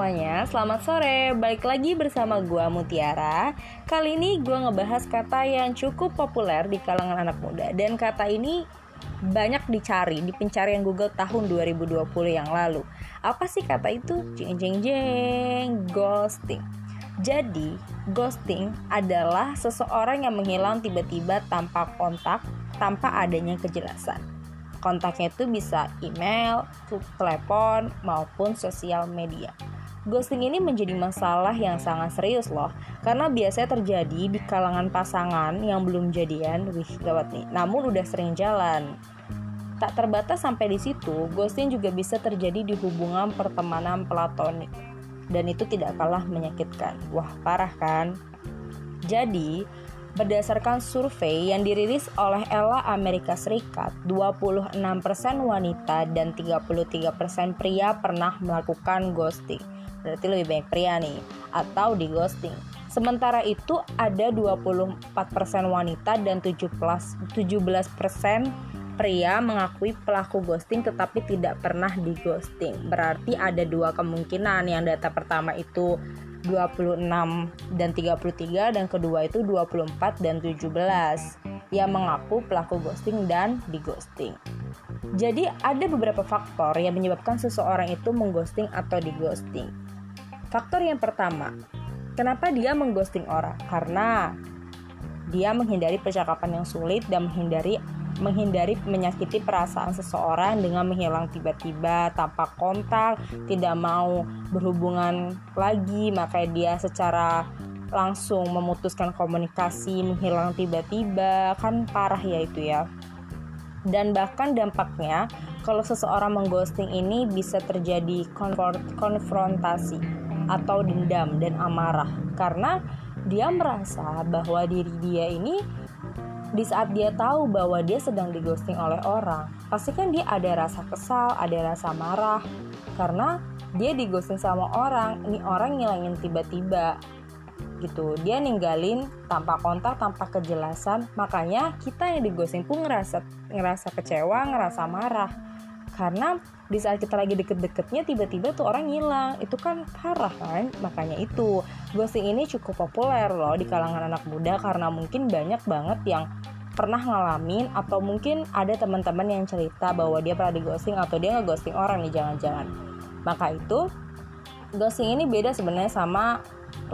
semuanya, selamat sore. Balik lagi bersama gua Mutiara. Kali ini gua ngebahas kata yang cukup populer di kalangan anak muda dan kata ini banyak dicari di pencarian Google tahun 2020 yang lalu. Apa sih kata itu? Jeng jeng jeng, ghosting. Jadi, ghosting adalah seseorang yang menghilang tiba-tiba tanpa kontak, tanpa adanya kejelasan. Kontaknya itu bisa email, telepon, maupun sosial media. Ghosting ini menjadi masalah yang sangat serius loh, karena biasanya terjadi di kalangan pasangan yang belum jadian, wih gawat nih, namun udah sering jalan. Tak terbatas sampai di situ, ghosting juga bisa terjadi di hubungan pertemanan platonik. Dan itu tidak kalah menyakitkan. Wah, parah kan? Jadi, Berdasarkan survei yang dirilis oleh Ella Amerika Serikat, 26% wanita dan 33% pria pernah melakukan ghosting. Berarti lebih banyak pria nih, atau di ghosting. Sementara itu ada 24% wanita dan 17% pria mengakui pelaku ghosting tetapi tidak pernah di ghosting. Berarti ada dua kemungkinan. Yang data pertama itu 26 dan 33 dan kedua itu 24 dan 17 yang mengaku pelaku ghosting dan di ghosting. Jadi ada beberapa faktor yang menyebabkan seseorang itu mengghosting atau di ghosting. Faktor yang pertama, kenapa dia mengghosting orang? Karena dia menghindari percakapan yang sulit dan menghindari menghindari menyakiti perasaan seseorang dengan menghilang tiba-tiba tanpa kontak, tidak mau berhubungan lagi, maka dia secara langsung memutuskan komunikasi, menghilang tiba-tiba, kan parah ya itu ya. Dan bahkan dampaknya kalau seseorang mengghosting ini bisa terjadi konfrontasi atau dendam dan amarah karena dia merasa bahwa diri dia ini di saat dia tahu bahwa dia sedang digosting oleh orang, pasti kan dia ada rasa kesal, ada rasa marah karena dia digosting sama orang, ini orang ngilangin tiba-tiba gitu. Dia ninggalin tanpa kontak, tanpa kejelasan. Makanya kita yang digosting pun ngerasa ngerasa kecewa, ngerasa marah. Karena di saat kita lagi deket-deketnya tiba-tiba tuh orang ngilang itu kan parah kan makanya itu ghosting ini cukup populer loh di kalangan anak muda karena mungkin banyak banget yang pernah ngalamin atau mungkin ada teman-teman yang cerita bahwa dia pernah di ghosting atau dia nge-ghosting orang nih jangan-jangan maka itu ghosting ini beda sebenarnya sama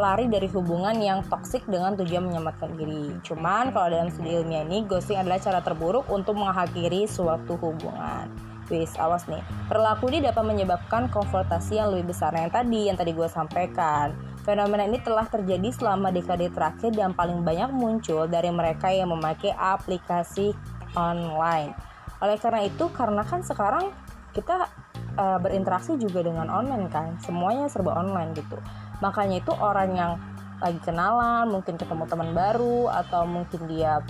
lari dari hubungan yang toksik dengan tujuan menyelamatkan diri. Cuman kalau dalam studi ilmiah ini, ghosting adalah cara terburuk untuk mengakhiri suatu hubungan. Wis, awas nih. Perilaku ini dapat menyebabkan konfrontasi yang lebih besar yang tadi, yang tadi gue sampaikan. Fenomena ini telah terjadi selama dekade terakhir dan paling banyak muncul dari mereka yang memakai aplikasi online. Oleh karena itu, karena kan sekarang kita uh, berinteraksi juga dengan online kan, semuanya serba online gitu. Makanya itu orang yang lagi kenalan, mungkin ketemu teman baru atau mungkin dia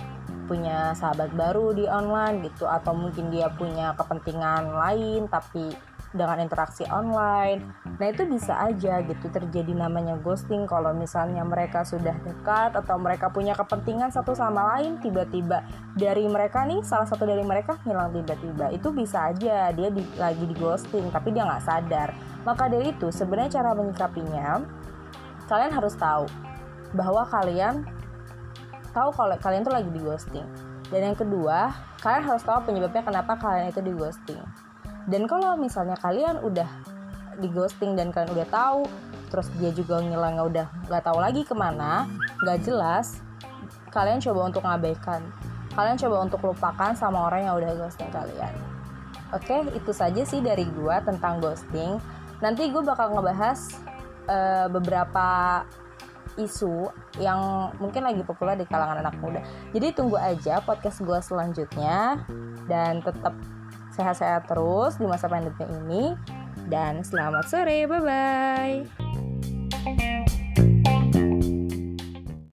punya sahabat baru di online gitu atau mungkin dia punya kepentingan lain tapi dengan interaksi online. Nah, itu bisa aja gitu terjadi namanya ghosting kalau misalnya mereka sudah dekat atau mereka punya kepentingan satu sama lain tiba-tiba dari mereka nih salah satu dari mereka hilang tiba-tiba. Itu bisa aja dia di, lagi di ghosting tapi dia nggak sadar. Maka dari itu sebenarnya cara menyikapinya kalian harus tahu bahwa kalian tahu kalau kalian tuh lagi di ghosting. Dan yang kedua, kalian harus tahu penyebabnya kenapa kalian itu di ghosting. Dan kalau misalnya kalian udah di ghosting dan kalian udah tahu terus dia juga ngilang udah nggak tahu lagi ke mana nggak jelas kalian coba untuk ngabaikan. Kalian coba untuk lupakan sama orang yang udah ghosting kalian. Oke itu saja sih dari gua tentang ghosting. Nanti gue bakal ngebahas uh, beberapa isu yang mungkin lagi populer di kalangan anak muda. Jadi tunggu aja podcast gue selanjutnya dan tetap sehat-sehat terus di masa pandemi ini dan selamat sore bye bye